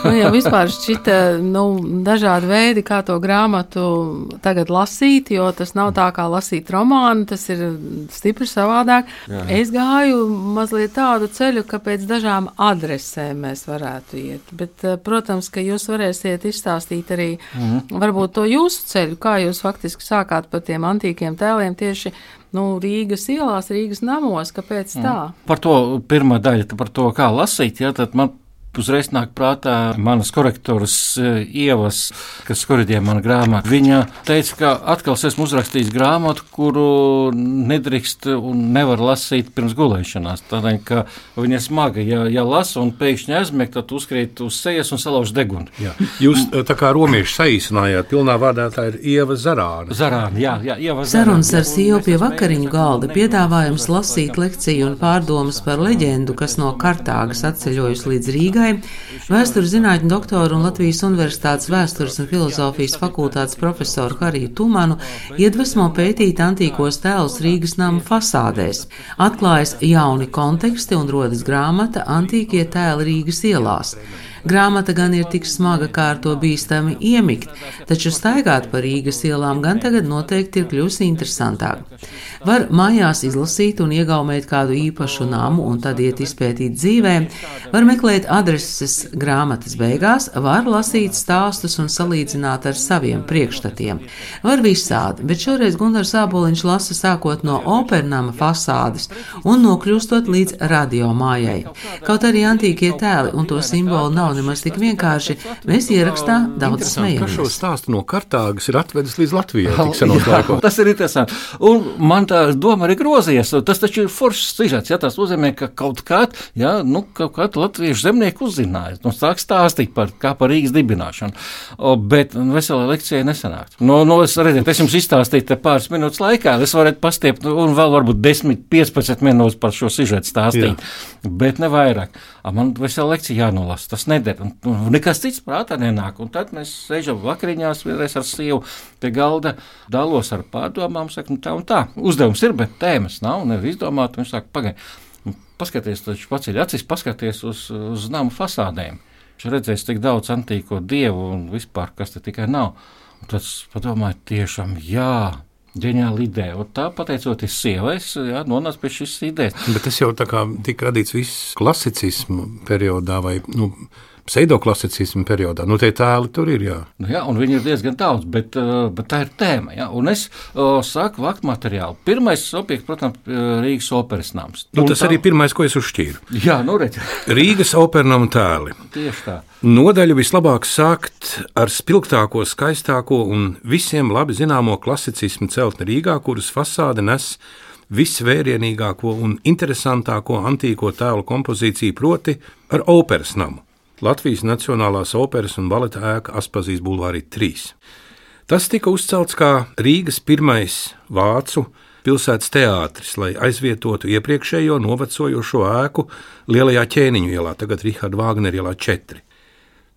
Nu, jau vispār šķita nu, dažādi veidi, kā to grāmatu tagad lasīt, jo tas nav tā kā lasīt romānu, tas ir stipri savādāk. Jā. Es gāju mazliet tādu ceļu, ka pēc dažām adresēm mēs varētu iet. Bet, eh, protams, ka jūs varēsiet izstāstīt arī mm. varbūt to jūsu ceļu, kā jūs faktiski sākāt par tiem antīkiem tēliem tieši nu, Rīgas ielās, Rīgas namos. Kāpēc tā? Mm. Par to pirmā daļa, par to, kā lasīt, ja, tad man Uzreiz nāk prātā manas korektoras eh, ievas, kas korģē manu grāmatu. Viņa teica, ka atkal esmu uzrakstījis grāmatu, kuru nedrīkst un nevar lasīt pirms gulēšanās. Tādēļ, ka viņa ir smaga. Ja, ja lasa un pēkšņi aizmieg, tad uzkrīt uz sejas un salauž degunu. Jā. Jūs eh, tā kā romieši saīsinājāt, pilnā vārdā tā ir Ieva Zarāna. Zarāna, jā, jā Ieva Zarāna. Sarunas ar Sīju pie vakariņu galda piedāvājums lasīt lekciju un pārdomas par leģendu, kas no Kartāgas atceļojusi līdz Rīgai Rīgai, vēstures zinātņu doktoru un Latvijas Universitātes vēstures un filozofijas fakultātes profesoru Hariju Tumanu iedvesmo pētīt antīkos tēlus Rīgas nama fasādēs. Atklājas jauni konteksti un rodas grāmata Antīkie tēli Rīgas ielās. Grāmata gan ir tik smaga, kā ar to bīstami iemigt, taču staigāt pa Rīgas ielām gan tagad noteikti ir kļuvusi interesantāk. Var mājās izlasīt un iegaumēt kādu īpašu namu un tad iet izpētīt dzīvē, var meklēt adreses grāmatas beigās, var lasīt stāstus un salīdzināt ar saviem priekšstatiem. Var visādi, bet šoreiz Gunārs Sāboliņš lasa sākot no opernama fasādes un nokļūstot līdz radio mājai. Kaut arī antīkie tēli un to simbolu nav nemaz tik vienkārši, mēs ierakstā daudz smējamies. Šo stāstu no Kartāgas ir atvedis līdz Latvijai. Tas ir interesanti. Un man tā doma arī grozījies. Tas taču ir foršs sižets. Ja, tas nozīmē, ka kaut kādā ja, nu, kaut latviešu zemnieku uzzināja, nu, sāk stāstīt par, kā par Rīgas dibināšanu. O, bet veselā lekcijā nesanāk. No, no, es, redziet, es jums izstāstīju pāris minūtes laikā. Es varētu pastiept un vēl varbūt 10, 15 minūtes par šo sižetu stāstīt. Jā. Bet ne vairāk. A, man veselā lekcija jānolasa. Tas neder. Un, un nekas cits prātā nenāk. Un tad mēs sēžam vakariņās vienreiz ar sievu pie galda, dalos ar pārdomām, saka, nu tā un tā. Uz uzdevums ir, bet tēmas nav, nevis izdomāt. Viņš saka, pagaidi, paskaties, taču paceļ acis, paskaties uz, uz namu fasādēm. Viņš redzēs tik daudz antīko dievu un vispār, kas te tikai nav. Un tad padomāju, tiešām jā. Ģeniāla ideja. Un tā, pateicoties sievai, nonāca pie šīs idejas. Bet tas jau tā kā tika radīts viss klasicismu periodā, vai nu, pseidoklasicīsmu periodā. Nu, tie tēli tur ir. Jā, nu, jā un viņi ir diezgan daudz, bet, uh, bet tā ir tēma. Jā. Un es uh, sāku vākt materiālu. Pirmais objekts, protams, Rīgas operas nams. Nu, tas tā... arī pirmais, ko es uzšķīru. Jā, nu redz. Rīgas operas tēli. Tieši tā. Nodaļu vislabāk sākt ar spilgtāko, skaistāko un visiem labi zināmo klasicismu celtni Rīgā, kuras fasāde nes visvērienīgāko un interesantāko antīko tēlu kompozīciju, proti, ar operas namu. Latvijas Nacionālās operas un baleta ēka Aspazīs Bulvārī 3. Tas tika uzcelts kā Rīgas pirmais vācu pilsētas teātris, lai aizvietotu iepriekšējo novecojošo ēku Lielajā ķēniņu ielā, tagad Riharda Vāgnera ielā 4.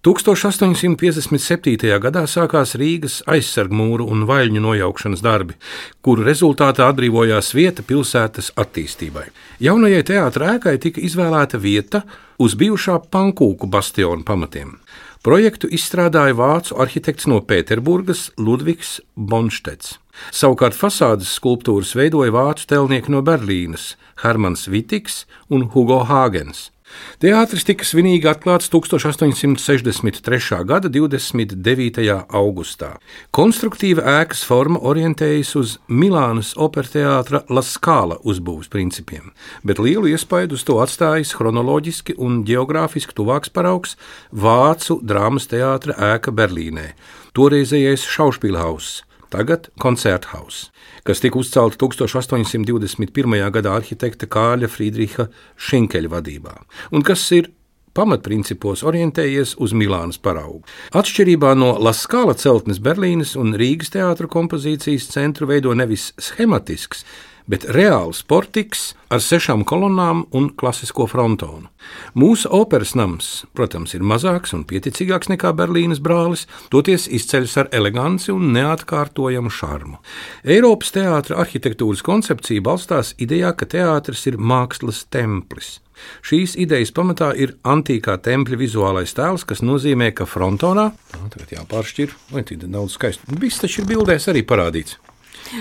1857. gadā sākās Rīgas aizsargmūru un vaļņu nojaukšanas darbi, kuru rezultātā atbrīvojās vieta pilsētas attīstībai. Jaunajai teātrai ēkai tika izvēlēta vieta uz bijušā pankūku bastiona pamatiem. Projektu izstrādāja vācu arhitekts no Pēterburgas Ludvigs Bonštets. Savukārt fasādes skulptūras veidoja vācu telnieki no Berlīnes Hermans Vitiks un Hugo Hāgens. Teātris tika svinīgi atklāts 1863. gada 29. augustā. Konstruktīva ēkas forma orientējas uz Milānas operteātra La Scala uzbūves principiem, bet lielu iespaidu uz to atstājis chronoloģiski un geogrāfiski tuvāks paraugs Vācu drāmas teātra ēka Berlīnē, toreizējais Schauspielhaus tagad koncerthaus, kas tika uzcelta 1821. gadā arhitekta Kāļa Friedricha Šinkeļa vadībā, un kas ir pamatprincipos orientējies uz Milānas paraugu. Atšķirībā no Laskāla celtnes Berlīnes un Rīgas teātra kompozīcijas centru veido nevis schematisks, bet reāls portiks ar sešām kolonnām un klasisko frontonu. Mūsu operas nams, protams, ir mazāks un pieticīgāks nekā Berlīnes brālis, toties izceļas ar eleganci un neatkārtojamu šarmu. Eiropas teātra arhitektūras koncepcija balstās idejā, ka teātris ir mākslas templis. Šīs idejas pamatā ir antīkā tempļa vizuālais tēls, kas nozīmē, ka frontonā, tagad jāpāršķir, vai tik daudz skaistu, viss taču ir bildēs arī parādīts.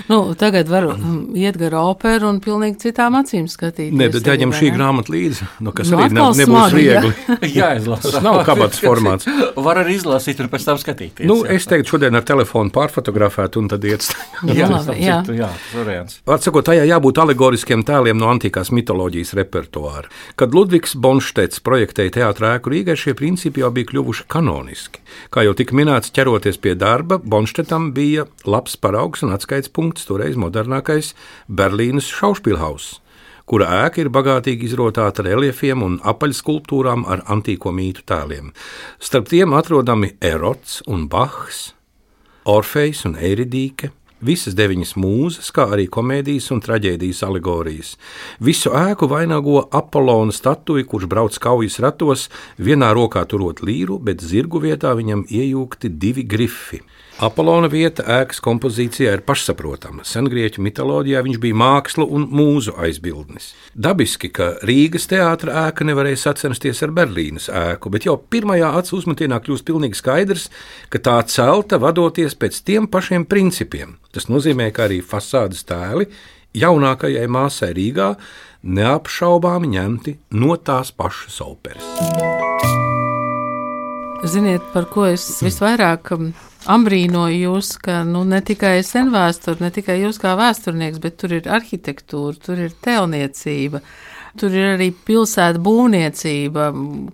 Nu, tagad var mm. iet gar operu un pilnīgi citām acīm skatīties. Nē, bet jāņem šī grāmata līdzi, no kas Nu, arī nav, nebūs smagi, ja? viegli. Jā, izlasa. Tas nav kabatas formāts. Var arī izlasīt un pēc tam skatīties. Nu, jā. es teiktu, šodien ar telefonu pārfotografēt un tad iet. Nu, jā, jā. jā. jā, variants. Atsakot, tajā jābūt alegoriskiem tēliem no antīkās mitoloģijas repertuāra. Kad Ludvigs Bonštets projektēja teātrā ēku Rīgai, šie principi jau bija kļuvuši kanoniski. Kā jau tika minēts, ķeroties pie darba, Bonštetam bija labs paraugs un atskaites punkts toreiz modernākais Berlīnas Schauspielhaus kura ēka ir bagātīgi izrotāta reliefiem un apaļskulptūrām ar antīko mītu tēliem. Starp tiem atrodami Erots un Bachs, Orfejs un Eiridīke, visas deviņas mūzes, kā arī komēdijas un traģēdijas alegorijas. Visu ēku vainago Apollona statuja, kurš brauc kaujas ratos, vienā rokā turot līru, bet zirgu vietā viņam iejūgti divi grifi. Apollona vieta ēkas kompozīcijā ir pašsaprotama. Sengrieķu mitoloģijā viņš bija mākslu un mūzu aizbildnis. Dabiski, ka Rīgas teātris ēka nevarēja sacensties ar Berlīnas ēku, bet jau pirmajā acu uzmetienā kļūst pilnīgi skaidrs, ka tā celta vadoties pēc tiem pašiem principiem. Tas nozīmē, ka arī fasādes tēli jaunākajai māsai Rīgā neapšaubāmi ņemti no tās pašas operas. Ziniet, par ko es visvairāk um, ambrīnoju jūs, ka nu, ne tikai senvēsture, ne tikai jūs kā vēsturnieks, bet tur ir arhitektūra, tur ir tēlniecība, tur ir arī pilsētu būvniecība.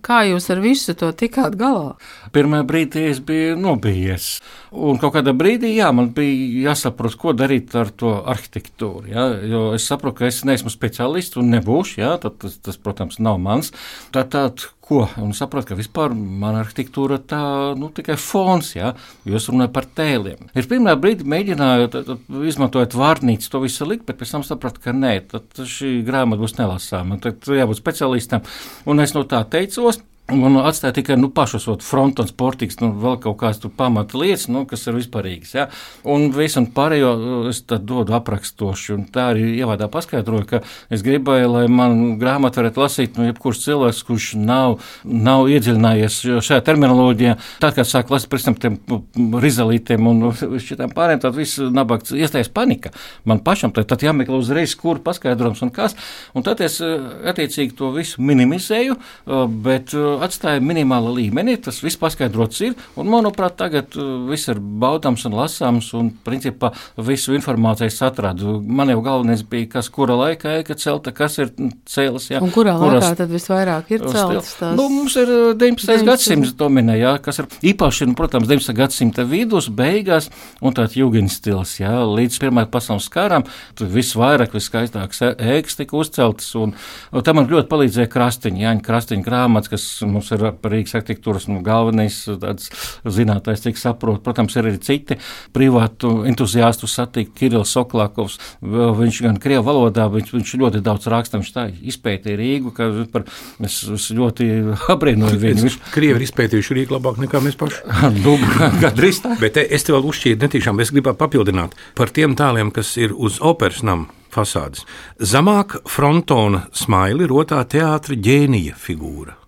Kā jūs ar visu to tikāt galā? Pirmā brīdī es biju nobijies. Un kādā brīdī jā, man bija jāsaprot, ko darīt ar to arhitektūru. Jā, jo es saprotu, ka es neesmu speciālists un nebūšu. Jā, tad, tas, tas, protams, nav mans. Tā tad, ko? Un saprotu, ka vispār mana arhitektūra tā nu, tikai fons, jā, jo es runāju par tēliem. Es pirmā brīdī mēģināju, tad, tad, izmantojot vārnīcu, to visu likt, bet pēc tam sapratu, ka nē, tad šī grāmata būs nelasāma. Tad jābūt speciālistam. Un es no tā teicos. Un atstāja tikai nu, pašus frontons, portiks, nu, vēl kaut kādas pamata lietas, nu, kas ir vispārīgas. Ja? Un visu pārējo es dodu aprakstoši. Un tā arī ievadā paskaidroju, ka es gribēju, lai man grāmatu varētu lasīt nu, jebkurš cilvēks, kurš nav, nav iedziļinājies šajā terminoloģijā. Tad, kad sāk lasīt par tiem rizalītiem un šitām pārējiem, tad viss nabaks iestājas panika. Man pašam tad, tad jāmeklē uzreiz, kur paskaidrojums un kas. Un tad es attiecīgi to visu minimizēju, bet atstāja minimāla līmenī. Tas viss paskaidrots ir. Un, manuprāt, tagad viss ir baudāms un lasāms. Un, principā, visu informāciju atradu. Man jau galvenais bija, kas kura laikā ēka celta, kas ir cēlis. Jā, un kurā kuras, laikā tad visvairāk ir celtas? Tās... Nu, mums ir 19. 19. gadsimts dominē, jā, kas ir īpaši, nu, protams, 19. gadsimta vidus, beigās un tāds jūgens stils, jā, līdz Pirmajai pasaules karam. Tur viss vairāk, viss skaistāks ēkas tika uzceltas. Un, un tam man ļoti palīdzēja krastiņi, Jāņa krastiņa grāmatas, kas mums ir par Rīgas arhitektūras nu, galvenais zinātājs, cik saprot. Protams, ir arī citi privātu entuziastu satikt. Kirillis Soklākovs, viņš gan krievu valodā, viņš, viņš ļoti daudz raksta, viņš tā izpētīja Rīgu, ka par, es, es ļoti abrīnoju viņu. Viņš... Krievi ir izpētījuši Rīgu labāk nekā mēs paši. nu, gandrīz tā. Bet es te vēl uzšķīru netīšām, es gribētu papildināt par tiem tēliem, kas ir uz operas nama fasādes. Zemāk frontona smaili rotā teātra ģēnija figūra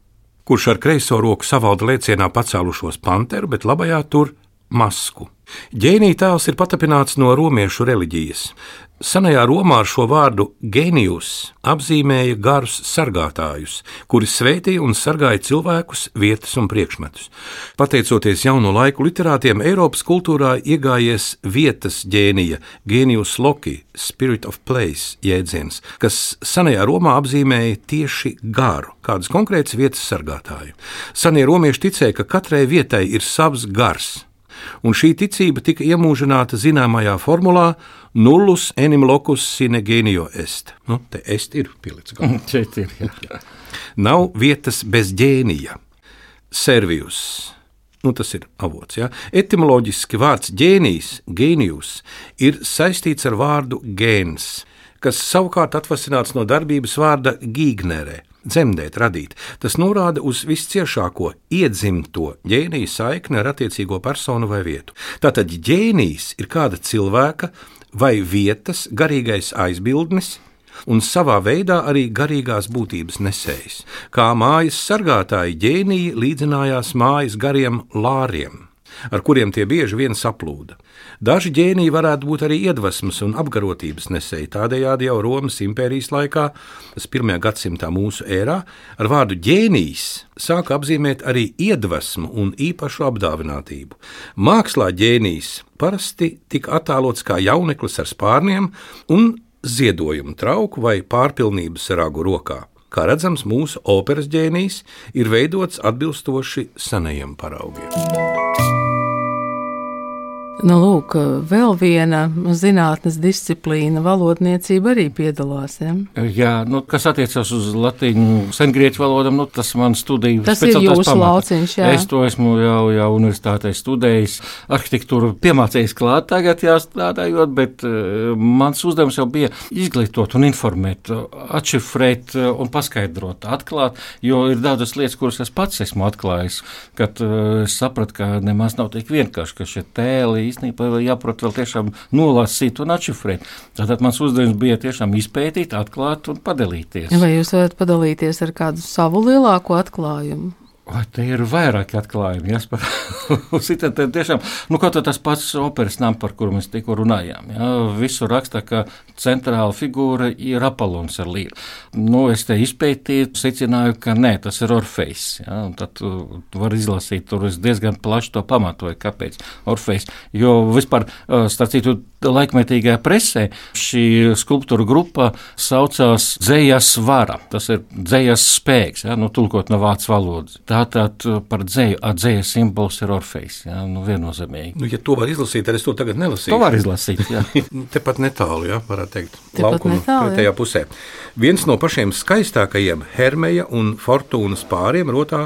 kurš ar kreiso roku savalda lēcienā pacēlušos panteru, bet labajā tur masku. Ģēnija tēls ir patapināts no romiešu reliģijas. Senajā Romā ar šo vārdu gēnijus apzīmēja garus sargātājus, kuri svētīja un sargāja cilvēkus, vietas un priekšmetus. Pateicoties jauno laiku literātiem, Eiropas kultūrā iegājies vietas ģēnija, gēnijus loki, spirit of place jēdziens, kas senajā Romā apzīmēja tieši garu, kādas konkrētas vietas sargātāju. Senie romieši ticēja, ka katrai vietai ir savs gars un šī ticība tika iemūžināta zināmajā formulā nullus enim locus sine genio est. Nu, te est ir pielicis galvā. Šeit ir, jā. Nav vietas bez ģēnija. Servius. Nu, tas ir avots. Ja? Etimoloģiski vārds ģēnijs, gēnijus, ir saistīts ar vārdu gēns, kas savukārt atvasināts no darbības vārda gīgnere. Dzemdēt, radīt. Tas norāda uz visciešāko iedzimto ģēniju saikni ar attiecīgo personu vai vietu. Tātad ģēnijs ir kāda cilvēka vai vietas garīgais aizbildnis, un savā veidā arī garīgās būtības nesējs. Kā mājas sargātāji ģēniji līdzinājās mājas gariem lāriem, ar kuriem tie bieži vien saplūda. Daži ģēniji varētu būt arī iedvesmas un apgarotības nesēji. Tādējādi jau Romas impērijas laikā, tas 1. gadsimtā mūsu ērā, ar vārdu ģēnijs sāka apzīmēt arī iedvesmu un īpašu apdāvinātību. Mākslā ģēnijs parasti tika attēlots kā jauneklis ar spārniem un ziedojumu trauku vai pārpilnības ragu rokā. Kā redzams, mūsu operas ģēnijs ir veidots atbilstoši senajiem paraugiem. Nu, lūk, vēl viena zinātnes disciplīna, valodniecība arī piedalās. Ja? Jā, nu, kas attiecas uz latīņu, sengrieķu valodām, nu, tas man studiju tas ir jūsu pamata. lauciņš. Jā. Es to esmu jau, jau universitātē studējis, arhitektūru piemācījis klāt tagad jāstrādājot, bet uh, mans uzdevums jau bija izglītot un informēt, atšifrēt un paskaidrot, atklāt, jo ir daudzas lietas, kuras es pats esmu atklājis, kad uh, sapratu, ka nemaz nav tik vienkārši, ka šie tēli īstenībā jāprot vēl tiešām nolasīt un atšifrēt. Tātad mans uzdevums bija tiešām izpētīt, atklāt un padalīties. Vai jūs varat padalīties ar kādu savu lielāko atklājumu? Vai te ir vairāki atklājumi? Jā, Sita, tiešām, nu, kaut tas pats operas nams, par kuru mēs tikko runājām. Jā, visu raksta, ka centrāla figūra ir Apollons ar līru. Nu, es te izpētīju, secināju, ka nē, tas ir Orfejs. Jā, tad tu var izlasīt, tur es diezgan plaši to pamatoju, kāpēc Orfejs. Jo vispār, starp citu, laikmetīgajā presē šī skulptūra grupa saucās Dzējas vara. Tas ir dzējas spēks, ja, nu, tulkot no vācu valodas. Tātad par dzēju, dzējas simbols ir Orfejs, ja, nu, viennozīmīgi. Nu, ja to var izlasīt, tad es to tagad nelasīšu. To var izlasīt, jā. Tepat netālu, jā, varētu teikt, Tepat laukuma netālu, jā. pretējā pusē. Viens no pašiem skaistākajiem Hermeja un Fortūnas pāriem rotā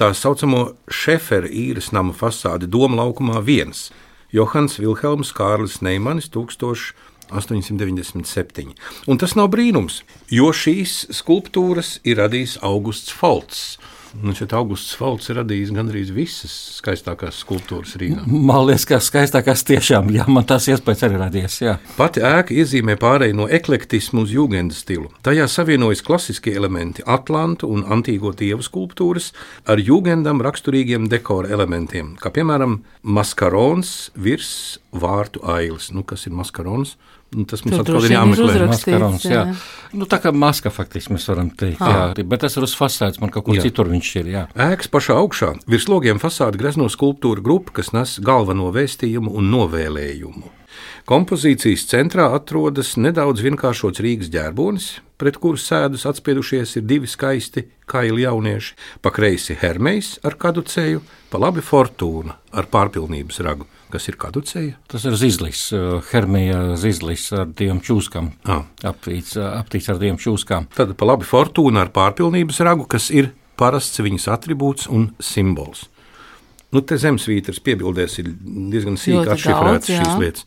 tā saucamo Šefera īres nama fasādi Doma laukumā viens. Johans Vilhelms Kārlis Neimanis 1897. Un tas nav brīnums, jo šīs skulptūras ir radījis Augusts Folts. Nu, Augusts Falks ir radījis gandrīz visas skaistākās skulptūras Rīgā. Man liekas, ka skaistākās tiešām, jā, man tas iespējas arī radies. Jā. Pati ēka iezīmē pārēju no eklektismu uz jūgendu stilu. Tajā savienojas klasiskie elementi, atlantu un antīgo dievu skulptūras ar jūgendam raksturīgiem dekora elementiem, kā piemēram maskarons virs vārtu ailes. Nu, kas ir maskarons? Nu, tas mums Tur atkal ir jāmeklē. Maskarons, jā. jā. Nu, tā kā maska faktiski mēs varam teikt, jā, bet tas ir uz fasādes, man kaut kur Jā. citur viņš ir. Jā. Ēkas pašā augšā virs logiem fasāde grezno skulptūra grupa, kas nes galveno vēstījumu un novēlējumu. Kompozīcijas centrā atrodas nedaudz vienkāršots Rīgas ģērbonis, pret kuru sēdus atspiedušies ir divi skaisti kaili jaunieši. Pa kreisi Hermejs ar kaducēju, pa labi Fortūna ar pārpilnības ragu. Kas ir kaducēja? Tas ir zizlis, uh, hermija zizlis ar divām čūskām. Ah. Aptīts, uh, aptīts ar divām čūskām. Tad pa labi Fortūna ar pārpilnības ragu, kas ir parasts viņas attribūts un simbols. Nu, te zemesvītras piebildēs ir diezgan sīki atšifrētas šīs lietas.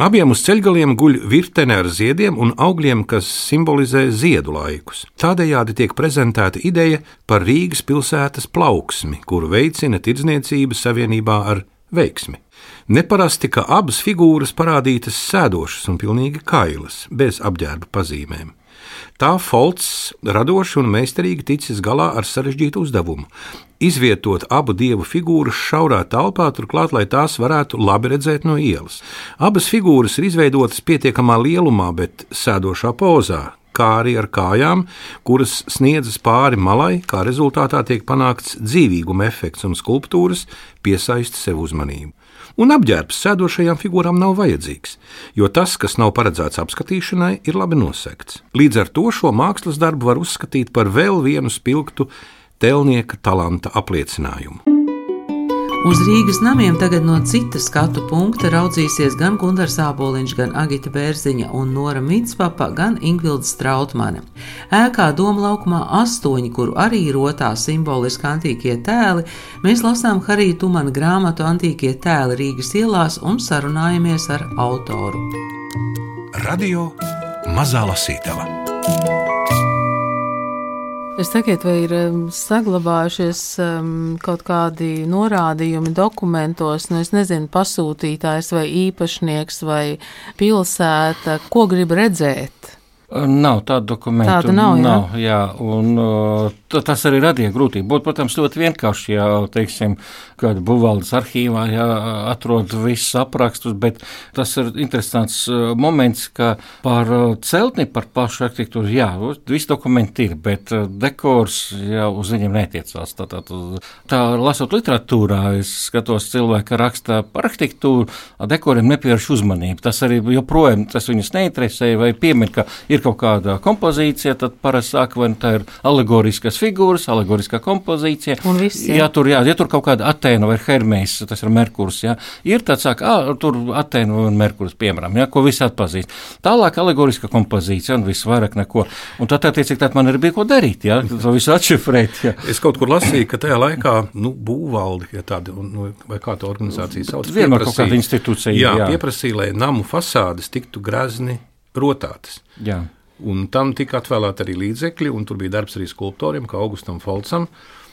Abiem uz ceļgaliem guļ virtene ar ziediem un augļiem, kas simbolizē ziedu laikus. Tādējādi tiek prezentēta ideja par Rīgas pilsētas plauksmi, kuru veicina tirdzniecība savienībā ar veiksmi. Neparasti, ka abas figūras parādītas sēdošas un pilnīgi kailas, bez apģērba pazīmēm. Tā Folts radoši un meistarīgi ticis galā ar sarežģītu uzdevumu - izvietot abu dievu figūras šaurā telpā, turklāt, lai tās varētu labi redzēt no ielas. Abas figūras ir izveidotas pietiekamā lielumā, bet sēdošā pozā, kā arī ar kājām, kuras sniedzas pāri malai, kā rezultātā tiek panākts dzīvīguma efekts un skulptūras piesaista sev uzmanību. Un apģērbs sēdošajām figūrām nav vajadzīgs, jo tas, kas nav paredzēts apskatīšanai, ir labi nosegts. Līdz ar to šo mākslas darbu var uzskatīt par vēl vienu spilgtu tēlnieka talanta apliecinājumu. Uz Rīgas namiem tagad no citas skatu punkta raudzīsies gan Gunārs Aboliņš, gan Agita Bērziņa un Nora Mitspapa, gan Ingvilda Strautmane. Ēkā Doma laukumā astoņi, kuru arī rotā simboliski antīkie tēli, mēs lasām Harija Tumana grāmatu Antīkie tēli Rīgas ielās un sarunājamies ar autoru. Radio Mazā lasītava. Es sakiet, vai ir um, saglabājušies um, kaut kādi norādījumi dokumentos, nu, es nezinu, pasūtītājs vai īpašnieks vai pilsēta, ko grib redzēt? Nav tādu dokumentu. Tāda nav, jā. nav jā. Un, uh, tas arī radīja grūtību. Būtu, protams, ļoti vienkārši, ja, teiksim, kāda būvvaldes arhīvā jā, atrod visus aprakstus, bet tas ir interesants uh, moments, ka par uh, celtni, par pašu arhitektūru, jā, visi dokumenti ir, bet uh, dekors jau uz viņiem netiecās. Tā, tā, tā, tā lasot literatūrā, es skatos cilvēku rakstā par arhitektūru, dekoriem nepievērš uzmanību. Tas arī joprojām tas viņus neinteresē vai piemin, ka ir kaut kāda kompozīcija, tad parasti saka, vai nu tā ir alegoriskas figūras, alegoriskā kompozīcija. Un viss, jā. Ja tur, jā, ja tur kaut kāda Atēna vai Hermējs, tas ir Merkurs, jā, ir tāds, saka, ah, tur Atēna un Merkurs, piemēram, jā, ko visi atpazīst. Tālāk alegoriska kompozīcija un viss vairāk neko. Un tad, attiecīgi, tad man ir bija ko darīt, jā, to visu atšifrēt. Jā. Es kaut kur lasīju, ka tajā laikā, nu, būvvaldi, ja tāda, nu, vai kā tā organizācija sauc, Vienmēr kaut kāda institūcija. Jā, jā. pieprasīja, lai namu fasādes tiktu grazni rotātas. jā. Un tam tika atvēlēti arī līdzekļi, un tur bija darbs arī skulptoriem, kā Augustam Falcam.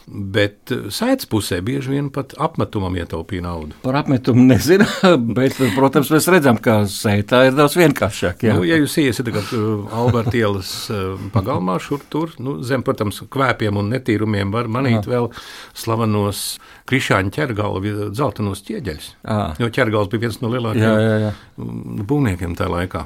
Bet sēdes pusē bieži vien pat apmetumam ietaupīja naudu. Par apmetumu nezinu, bet, protams, mēs redzam, ka sētā ir daudz vienkāršāk. Jā. Nu, ja jūs iesiet tagad uh, Alberta ielas uh, pagalmā, šur tur, nu, zem, protams, kvēpiem un netīrumiem var manīt vēl slavenos krišāņu ķergalu dzeltenos ķieģeļus. Jo ķergals bija viens no Jā, lielākajiem jā, jā. mm, būvniekiem tajā laikā.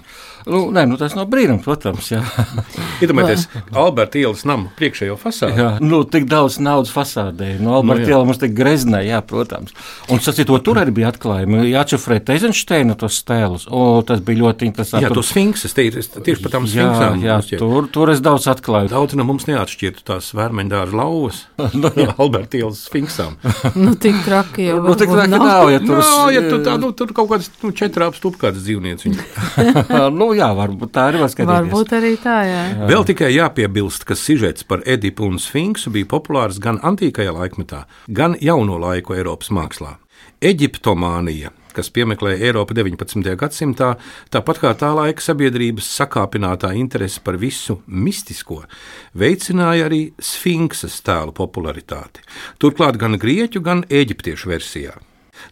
Nu, nē, nu, tas nav brīnums, protams. Jā. Iedomājieties, Alberta ielas nama priekšējo fasādi. Jā, nu, tik daudz naudas fasādē. Nu, Alberta jā. iela mums tik greznē, jā, protams. Un sacīt, to tur arī bija atklājumi. Jāatšifrē Teizenšteina tos stēlus. O, tas bija ļoti interesanti. Jā, Tur- tos sfinksas, tie ir es tieši par tām jā, sfinksām. jā uzķēru. tur, tur es daudz atklāju. Daudz no mums neatšķirtu tās vērmeņdāra lauvas Nu, jā. no Alberta ielas sfinksām. Nu, tik traki jau Nu, tik traki nav, ja tur Tur, ja tu, tā, nu, tur kaut kāds nu, četri apstup kāds dzīvnieks. nu, jā, varbūt tā arī var skatīties. Varbūt arī tā, jā. Vēl tikai jāpiebilst, ka sižets par Edipu un Sfinksu bija populārs gan antīkajā laikmetā, gan jauno laiku Eiropas mākslā. Eģiptomānija, kas piemeklēja Eiropu 19. gadsimtā, tāpat kā tā laika sabiedrības sakāpinātā interese par visu mistisko, veicināja arī Sfinksas tēlu popularitāti. Turklāt gan grieķu, gan eģiptiešu versijā.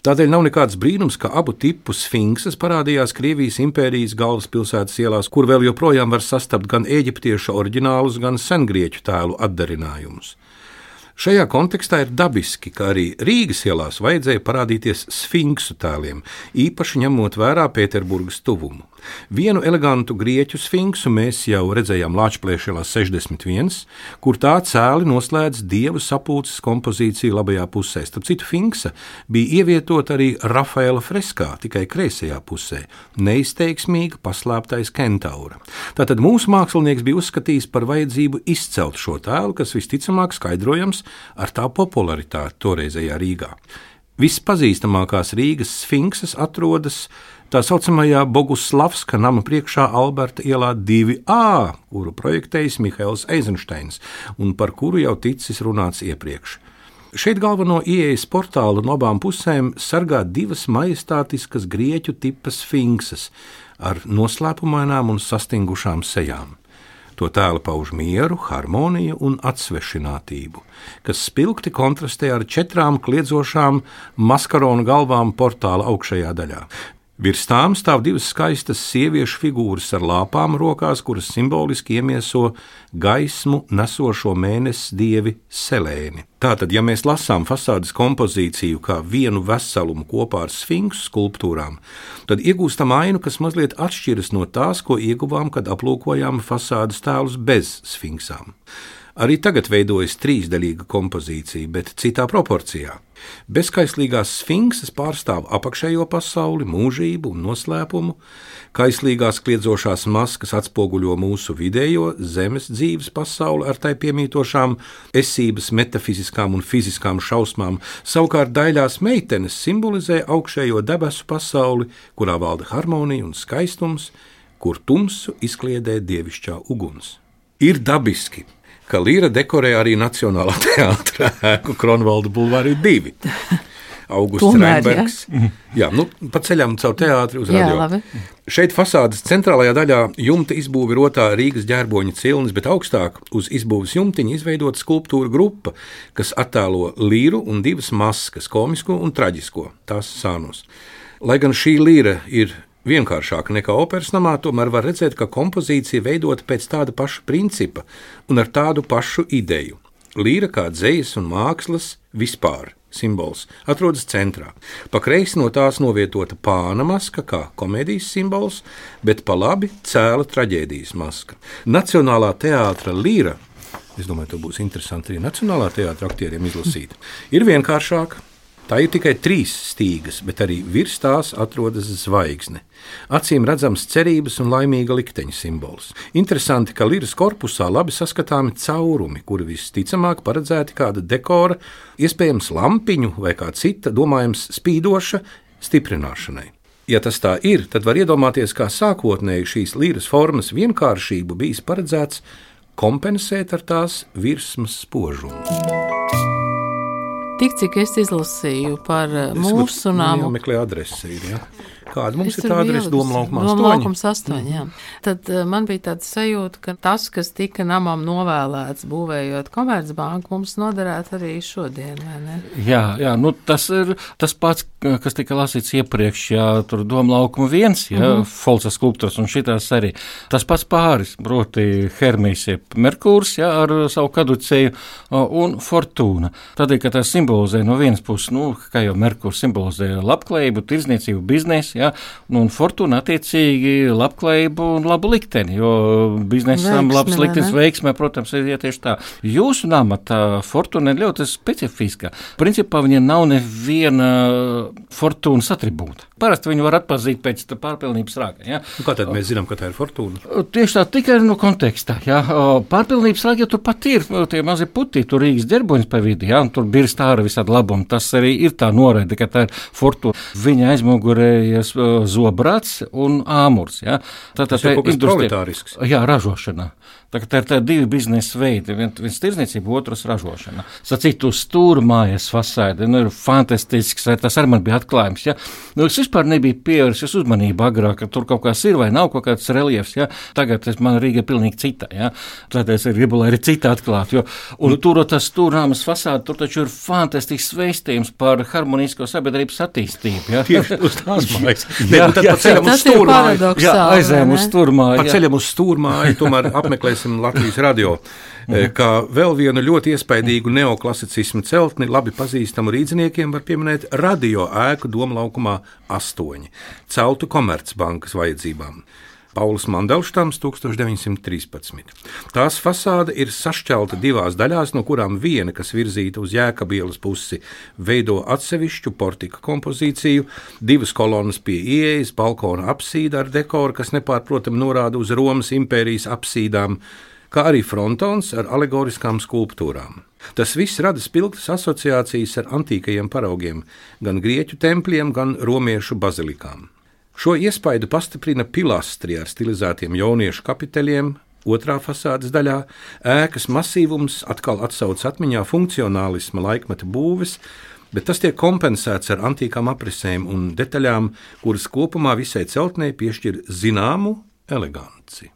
Tādēļ nav nekāds brīnums, ka abu tipu sfinksas parādījās Krievijas impērijas galvaspilsētas ielās, kur vēl joprojām var sastapt gan eģiptiešu oriģinālus, gan sengrieķu tēlu atdarinājumus. Šajā kontekstā ir dabiski, ka arī Rīgas ielās vajadzēja parādīties sfinksu tēliem, īpaši ņemot vērā Pēterburgas tuvumu. Vienu elegantu grieķu sfinksu mēs jau redzējām Latvijas-Plēšā 61, kur tā cēli noslēdz dievu sapulces kompozīciju labajā pusē. Starp citu, Finksa bija ievietota arī Rafaela freskā, tikai kreisajā pusē - neizteiksmīga paslēptais kentaura. Tātad mūsu mākslinieks bija uzskatījis par vajadzību izcelt šo tēlu, kas visticamāk skaidrojams ar tā popularitāti toreizējā Rīgā. Vispazīstamākās Rīgas sfinksas atrodas tā saucamajā Boguslavska nama priekšā Alberta ielā 2A, kuru projektējis Mihails Eizensteins un par kuru jau ticis runāts iepriekš. Šeit galveno ieejas portālu no abām pusēm sargā divas majestātiskas grieķu tipa sfinksas ar noslēpumainām un sastingušām sejām. To tēlu pauž mieru, harmoniju un atsvešinātību, kas spilgti kontrastē ar četrām kliedzošām maskaronu galvām portāla augšējā daļā. Virs tām stāv divas skaistas sieviešu figūras ar lāpām rokās, kuras simboliski iemieso gaismu nesošo mēnesi dievi Selēni. Tātad, ja mēs lasām fasādes kompozīciju kā vienu veselumu kopā ar sfinksu skulptūrām, tad iegūstam ainu, kas mazliet atšķiras no tās, ko ieguvām, kad aplūkojām fasādes tēlus bez sfinksām. Arī tagad veidojas trīsdaļīga kompozīcija, bet citā proporcijā. Bezkaislīgās sfinksas pārstāv apakšējo pasauli, mūžību un noslēpumu, kaislīgās kliedzošās maskas atspoguļo mūsu vidējo zemes dzīves pasauli ar tai piemītošām esības metafiziskām un fiziskām šausmām, savukārt daļās meitenes simbolizē augšējo debesu pasauli, kurā valda harmonija un skaistums, kur tumsu izkliedē dievišķā uguns. Ir dabiski, ka Līra dekorē arī Nacionālā teātrā ēku Kronvalda Bulvārī 2. Augusts Tomēr, Reinbergs. Jā, jā nu, pa ceļam caur teātri uz Jā, radio. labi. Šeit fasādes centrālajā daļā jumta izbūve ir otrā Rīgas ģērboņa cilnis, bet augstāk uz izbūves jumtiņa izveidota skulptūra grupa, kas attēlo līru un divas maskas, komisko un traģisko, tās sānos. Lai gan šī līra ir vienkāršāka nekā operas namā, tomēr var redzēt, ka kompozīcija veidota pēc tāda paša principa un ar tādu pašu ideju. Līra kā dzējas un mākslas vispār simbols atrodas centrā. Pa kreisi no tās novietota pāna maska, kā komēdijas simbols, bet pa labi cēla traģēdijas maska. Nacionālā teātra līra. Es domāju, tas būs interesanti arī Nacionālā teātra aktieriem izlasīt. Ir vienkāršāk, Tā ir tikai trīs stīgas, bet arī virs tās atrodas zvaigzne. Acīm redzams cerības un laimīga likteņa simbols. Interesanti, ka līras korpusā labi saskatāmi caurumi, kuri visticamāk paredzēti kāda dekora, iespējams lampiņu vai kā cita, domājams, spīdoša stiprināšanai. Ja tas tā ir, tad var iedomāties, kā sākotnēji šīs līras formas vienkāršību bijis paredzēts kompensēt ar tās virsmas spožumu. Tik cik es izlasīju par eh, mūsu varbūt namu. Jāmeklē adrese. Ir, ja? Kāda mums Es ir tā adrese? Doma laukumā Doma 8. laukums 8, jā. Tad uh, man bija tāds sajūta, ka tas, kas tika namam novēlēts, būvējot komercbanku, mums noderētu arī šodien, vai ne? Jā, jā nu, tas ir tas pats, kas tika lasīts iepriekš, jā, tur doma laukuma viens, jā, mm -hmm. Folsa skulptūras un šitās arī. Tas pats pāris, proti Hermijs, jeb Merkūrs, jā, ar savu kaduceju un Fortūna. Tādēļ, ka tas simbolizē no vienas puses, nu, kā jau Merkūrs simbolizē labklājību, tirzniecību, biznesu, jā, nu, un Fortūna attiecīgi labklājību un labu likteni, jo biznesam Veiksmi, labs liktenis ne? veiksmē, protams, ir ja tieši tā. Jūsu nama tā fortuna ir ļoti specifiska. Principā viņa nav neviena fortūnas atribūta. Parasti viņu var atpazīt pēc pārpilnības rāga. Ja? Nu, Kā tad mēs zinām, ka tā ir fortūna? Tieši tā, tikai no konteksta. Ja? Pārpilnības rāga jau tur pat ir tie mazi puti, tur Rīgas ģerboņas pa vidu, ja? un tur bija stāra visādi labumi. Tas arī ir tā noraide, ka tā ir fortūna. Viņa aizmugurējas o, zobrats un āmurs. Ja? Tā, tā, Tas ir kaut kas proletārisks. Jā, ražošana. Tā, tā ir tā divi biznesa veidi. Vien- Viens ir tirdzniecība, otrs ražošana. Sacīt, uz stūra mājas fasāde nu, ir fantastisks. Tas arī man bija atklājums. Ja? Nu, es vispār nebiju pievērsis uzmanību agrāk, ka tur kaut kas ir vai nav kaut kāds reliefs. Ja? Tagad es, man Rīga ir pilnīgi cita. Ja? Tādēļ es gribu, lai arī cita atklātu. Jo, un tur tas stūrāmas fasāde, tur taču ir fantastisks vēstījums par harmonisko sabiedrības attīstību. Ja? Tieši uz tās mājas. Jā, tad jā, ceļam uz Tas ir stūrmāju. paradoks. Jā, aizējām uz ne? stūrmāju. Pa jā. ceļam uz stūrmāju, tomēr apmeklēsim Latvijas radio. eh, Kā vēl vienu ļoti iespaidīgu neoklasicismu celtni, labi pazīstamu rīzniekiem var pieminēt radio ēku Doma laukumā 8, celtu Komercbankas vajadzībām. Pauls Mandelštams 1913. Tās fasāde ir sašķelta divās daļās, no kurām viena, kas virzīta uz jēkabielas pusi, veido atsevišķu portika kompozīciju, divas kolonas pie ieejas, balkona apsīda ar dekoru, kas nepārprotami norāda uz Romas impērijas apsīdām, kā arī frontons ar alegoriskām skulptūrām. Tas viss rada spilgtas asociācijas ar antīkajiem paraugiem, gan grieķu tempļiem, gan romiešu bazilikām. Šo iespaidu pastiprina pilastri ar stilizētiem jauniešu kapiteļiem. Otrā fasādes daļā ēkas masīvums atkal atsauc atmiņā funkcionālisma laikmeta būves, bet tas tiek kompensēts ar antīkām aprisēm un detaļām, kuras kopumā visai celtnei piešķir zināmu eleganci.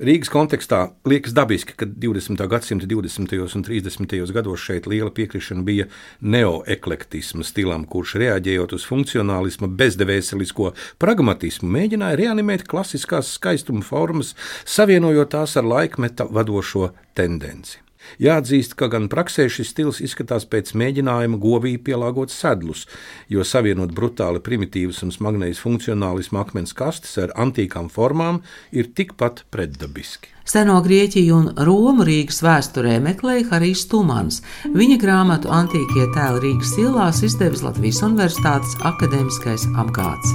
Rīgas kontekstā liekas dabiski, ka 20. gadsimta 20. un 30. gados šeit liela piekrišana bija neoeklektisma stilam, kurš reaģējot uz funkcionālisma bezdevēselisko pragmatismu, mēģināja reanimēt klasiskās skaistuma formas, savienojot tās ar laikmeta vadošo tendenci. Jāatzīst, ka gan praksē šis stils izskatās pēc mēģinājuma govī pielāgot sedlus, jo savienot brutāli primitīvas un smagnējas funkcionālismu akmens kastes ar antīkām formām ir tikpat pretdabiski. Seno Grieķiju un Romu Rīgas vēsturē meklēja Harijs Tumans. Viņa grāmatu Antīkie tēli Rīgas ielās izdevis Latvijas Universitātes akadēmiskais apgāds.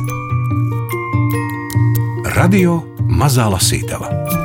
Radio Mazā Lasītava